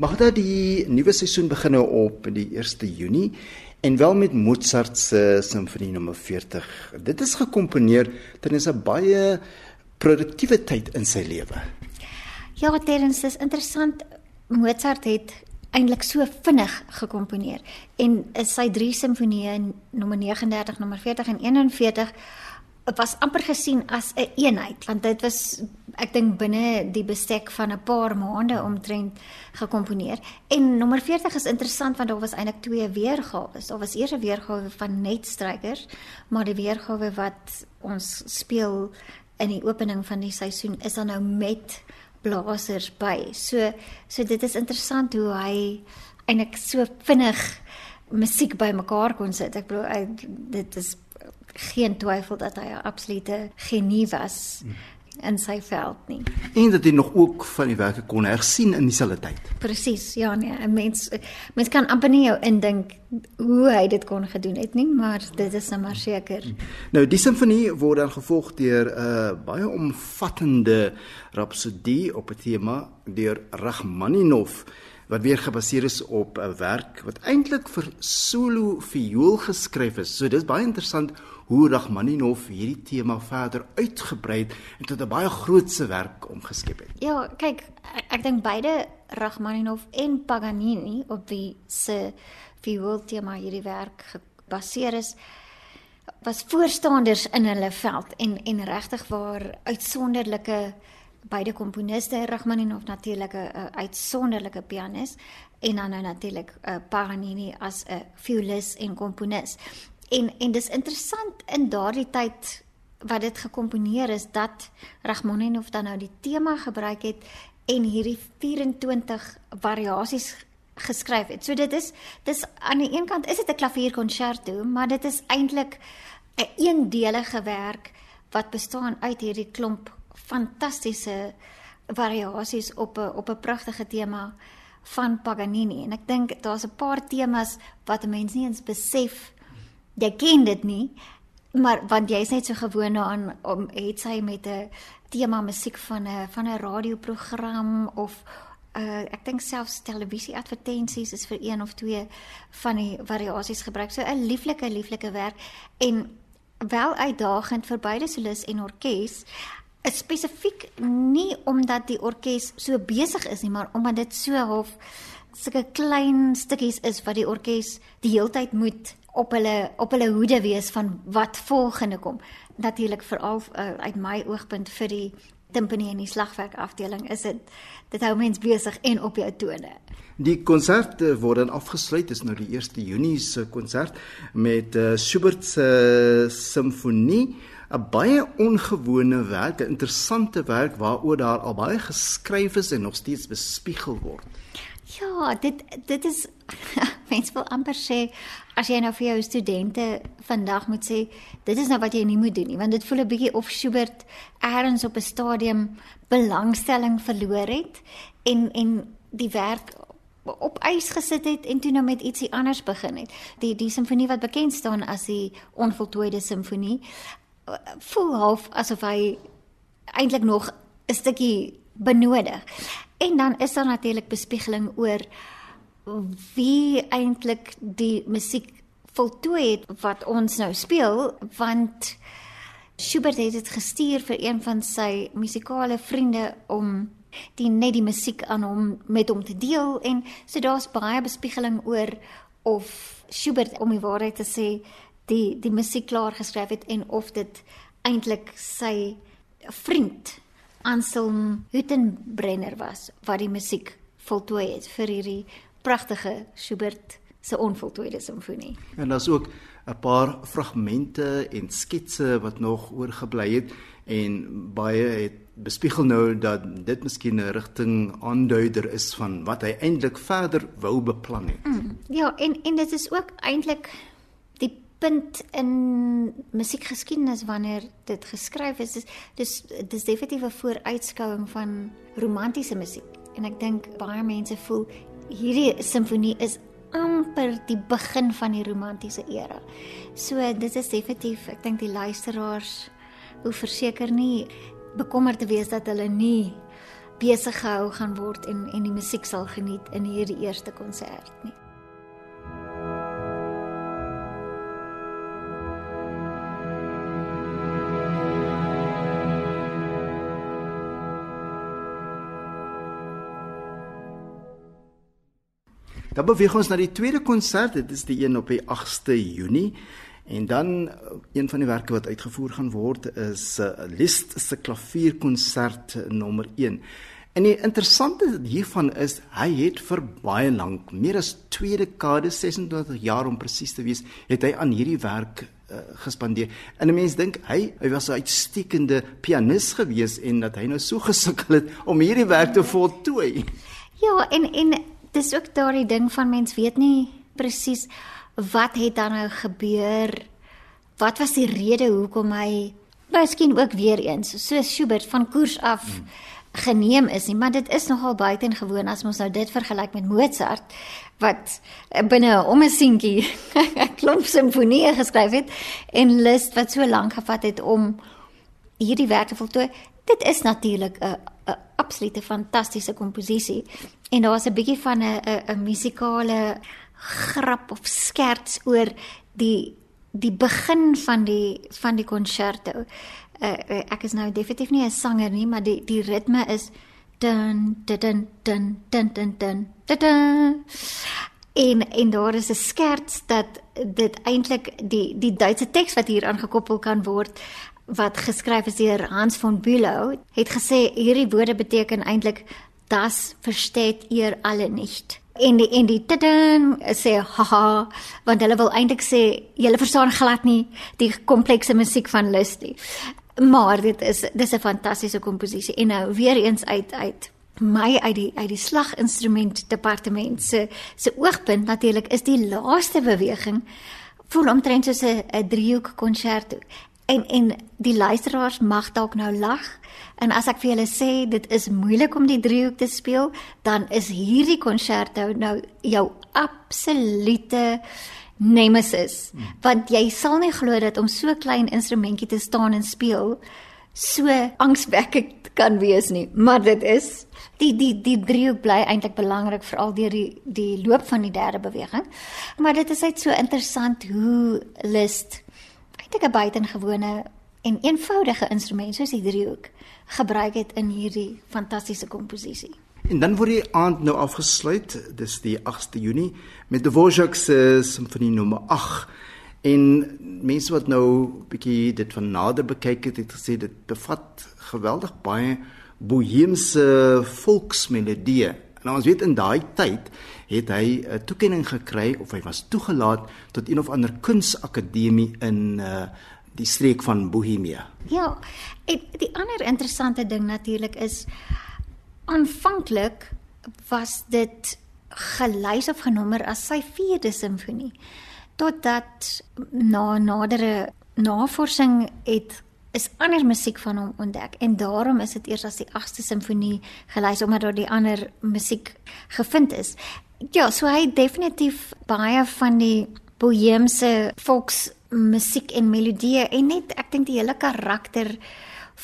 Magda die nuwe seisoen begin nou op die 1 Junie en wel met Mozart se simfonie nommer 40. Dit is gekomponeer tydens 'n baie produktiewe tyd in sy lewe. Ja, Terrence, dis interessant. Mozart het eintlik so vinnig gekomponeer en sy drie simfonieë nommer 39, nommer 40 en 41 dit was amper gesien as 'n een eenheid want dit was ek dink binne die bestek van 'n paar maande omtrent gekomponeer en nommer 40 is interessant want daar was eintlik twee weergawe. Daar was eers 'n weergawe van net strykers, maar die weergawe wat ons speel in die opening van die seisoen is dan nou met blasers by. So so dit is interessant hoe hy eintlik so vinnig musiek bymekaar kon sit. Ek bedoel dit is geen twyfel dat hy 'n absolute genie was in sy veld nie. En dat hy nog ook van die werke kon hersien in dieselfde tyd. Presies, ja nee, 'n mens mens kan amper nie jou indink hoe hy dit kon gedoen het nie, maar dit is nou maar seker. Nou die simfonie word dan gevolg deur 'n uh, baie omvattende rapsodie op 'n tema deur Rachmaninov wat weer gebaseer is op 'n werk wat eintlik vir solo viool geskryf is. So dis baie interessant hoe Rachmaninov hierdie tema verder uitgebrei het en tot 'n baie grootse werk omgeskep het. Ja, kyk, ek, ek dink beide Rachmaninov en Paganini op wie se viool tema hierdie werk gebaseer is was voorstanders in hulle veld en en regtig waar uitsonderlike beide komponiste Rachmaninov natuurlik 'n uitsonderlike pianis en dan nou natuurlik uh, Paganini as 'n violis en komponis. En en dis interessant in daardie tyd wat dit gekomponeer is dat Rachmaninov dan nou die tema gebruik het en hierdie 24 variasies geskryf het. So dit is dis aan die een kant is dit 'n klavierkonserto, maar dit is eintlik 'n een eendelige werk wat bestaan uit hierdie klomp fantastiese variasies op 'n op 'n pragtige tema van Paganini en ek dink daar's 'n paar temas wat 'n mens nie eens besef jy ken dit nie maar want jy's net so gewoond daaraan om het sy met 'n tema musiek van 'n van 'n radioprogram of uh, ek dink selfs televisie advertensies is vir een of twee van die variasies gebruik. So 'n lieflike lieflike werk en wel uitdagend vir beide solis en orkes. spesifiek nie omdat die orkes so besig is nie, maar omdat dit so half sulke klein stukkies is wat die orkes die heeltyd moet op hulle op hulle hoede wees van wat volgende kom. Natuurlik veral uh, uit my oogpunt vir die timpani en die slagwerk afdeling is dit dit hou mens besig en op jou tone. Die konsert word dan afgesluit is nou die 1 Junie se konsert met uh, Schubert se uh, simfonie 'n baie ongewone werk, 'n interessante werk waaroor daar al baie geskryf is en nog steeds bespiegel word. Ja, dit dit is mens wil amper sê as jy nou vir jou studente vandag moet sê, dit is nou wat jy nie moet doen nie, want dit voel 'n bietjie of Schubert eers op 'n stadium belangstelling verloor het en en die werk op ys gesit het en toe nou met ietsie anders begin het. Die die simfonie wat bekend staan as die onvoltooide simfonie voel half asof hy eintlik nog 'n stukkie benodig. En dan is daar natuurlik bespiegeling oor wie eintlik die musiek voltooi het wat ons nou speel want Schubert het dit gestuur vir een van sy musikale vriende om die net die musiek aan hom met hom te deel. En so daar's baie bespiegeling oor of Schubert om die waarheid te sê die die musiek klaar geskryf het en of dit eintlik sy vriend Anselm Hüttenbrenner was wat die musiek voltooi het vir hierdie pragtige Schubert se onvoltooide simfonie. En daar's ook 'n paar fragmente en sketse wat nog oorgebly het en baie het bespiegel nou dat dit miskien 'n rigting aanduider is van wat hy eintlik verder wou beplan het. Mm, ja, en en dit is ook eintlik punt in musiekgeskiedenis wanneer dit geskryf is dis dis dis definitief 'n vooruitskouing van romantiese musiek en ek dink baie mense voel hierdie simfonie is amper die begin van die romantiese era. So dit is definitief ek dink die luisteraars hoe verseker nie bekommerd te wees dat hulle nie besig gehou gaan word en en die musiek sal geniet in hierdie eerste konsert nie. Dan beweeg ons na die tweede konsert. Dit is die een op die 8ste Junie. En dan uh, een van die werke wat uitgevoer gaan word is uh, Liszt se klavierkonsert nommer 1. En die interessante hiervan is hy het vir baie lank, meer as 2 dekades, 26 jaar om presies te wees, het hy aan hierdie werk uh, gespandeer. En 'n mens dink hy hy was 'n uitstekende pianis gewees en dat hy nou so gesukkel het om hierdie werk te voltooi. Ja, en en dis ook daardie ding van mens weet nie presies wat het dan nou gebeur? Wat was die rede hoekom hy miskien ook weer eens so Schubert van koers af hmm. geneem is nie, maar dit is nogal buitengewoon as ons nou dit vergelyk met Mozart wat binne om 'n seentjie 'n klomp simfonieë geskryf het en Liszt wat so lank gevat het om hierdie werk te voltooi. Dit is natuurlik 'n 'n absolute fantastiese komposisie en daar's 'n bietjie van 'n 'n 'n musikale grap of skerts oor die die begin van die van die konserto. Uh, ek is nou definitief nie 'n sanger nie, maar die die ritme is dun dun dun dun dun dun dun en en daar is 'n skerts dat dit eintlik die die Duitse teks wat hier aangekoppel kan word wat geskryf is deur Hans von Bülow het gesê hierdie woorde beteken eintlik das versteht ihr alle nicht. En die en die tadin sê haha want hulle wil eintlik sê julle verstaan glad nie die komplekse musiek van Lusty. Maar dit is dis 'n fantastiese komposisie en nou weer eens uit uit my uit die uit die slaginstrument departement se se oogpunt natuurlik is die laaste beweging voel omtrent soos 'n driehoek konserto en en die luisteraars mag dalk nou lag. En as ek vir julle sê dit is moeilik om die driehoek te speel dan is hierdie konserto nou jou absolute nemesis. Hmm. want jy sal nie glo dat om so klein instrumentjie te staan en speel so angswekkend kan wees nie. Maar dit is die die die driehoek bly eintlik belangrik veral deur die die loop van die derde beweging. Maar dit is net so interessant hoe Liszt eintlik 'n buitengewone en eenvoudige instrument soos die driehoek gebruik het in hierdie fantastiese komposisie. En dan word die aand nou afgesluit, dis die 8ste Junie met Dvorak se simfonie nommer 8. En mense wat nou 'n bietjie dit van nader bekyk het, het gesê dit bevat geweldig baie boheemse volksmelodieë. En ons weet in daai tyd het hy 'n toekenning gekry of hy was toegelaat tot een of ander kunsakademie in uh die streek van Bohemia. Ja, en die ander interessante ding natuurlik is aanvanklik was dit gelys of genommer as sy 4de simfonie totdat na nadere navorsing het is ander musiek van hom ontdek en daarom is dit eers as die 8ste simfonie gelys omdat daar die ander musiek gevind is. Ja, so hy definitief baie van die boheemse volks musiek en melodieë en net ek dink die hele karakter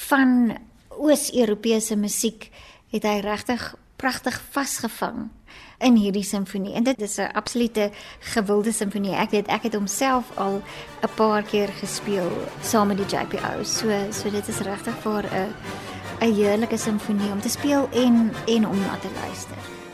van Oos-Europese musiek het hy regtig pragtig vasgevang in hierdie simfonie. En dit is 'n absolute gewilde simfonie. Ek weet ek het homself al 'n paar keer gespeel saam met die JPO. So so dit is regtig vir 'n 'n heerlike simfonie om te speel en en om na te luister.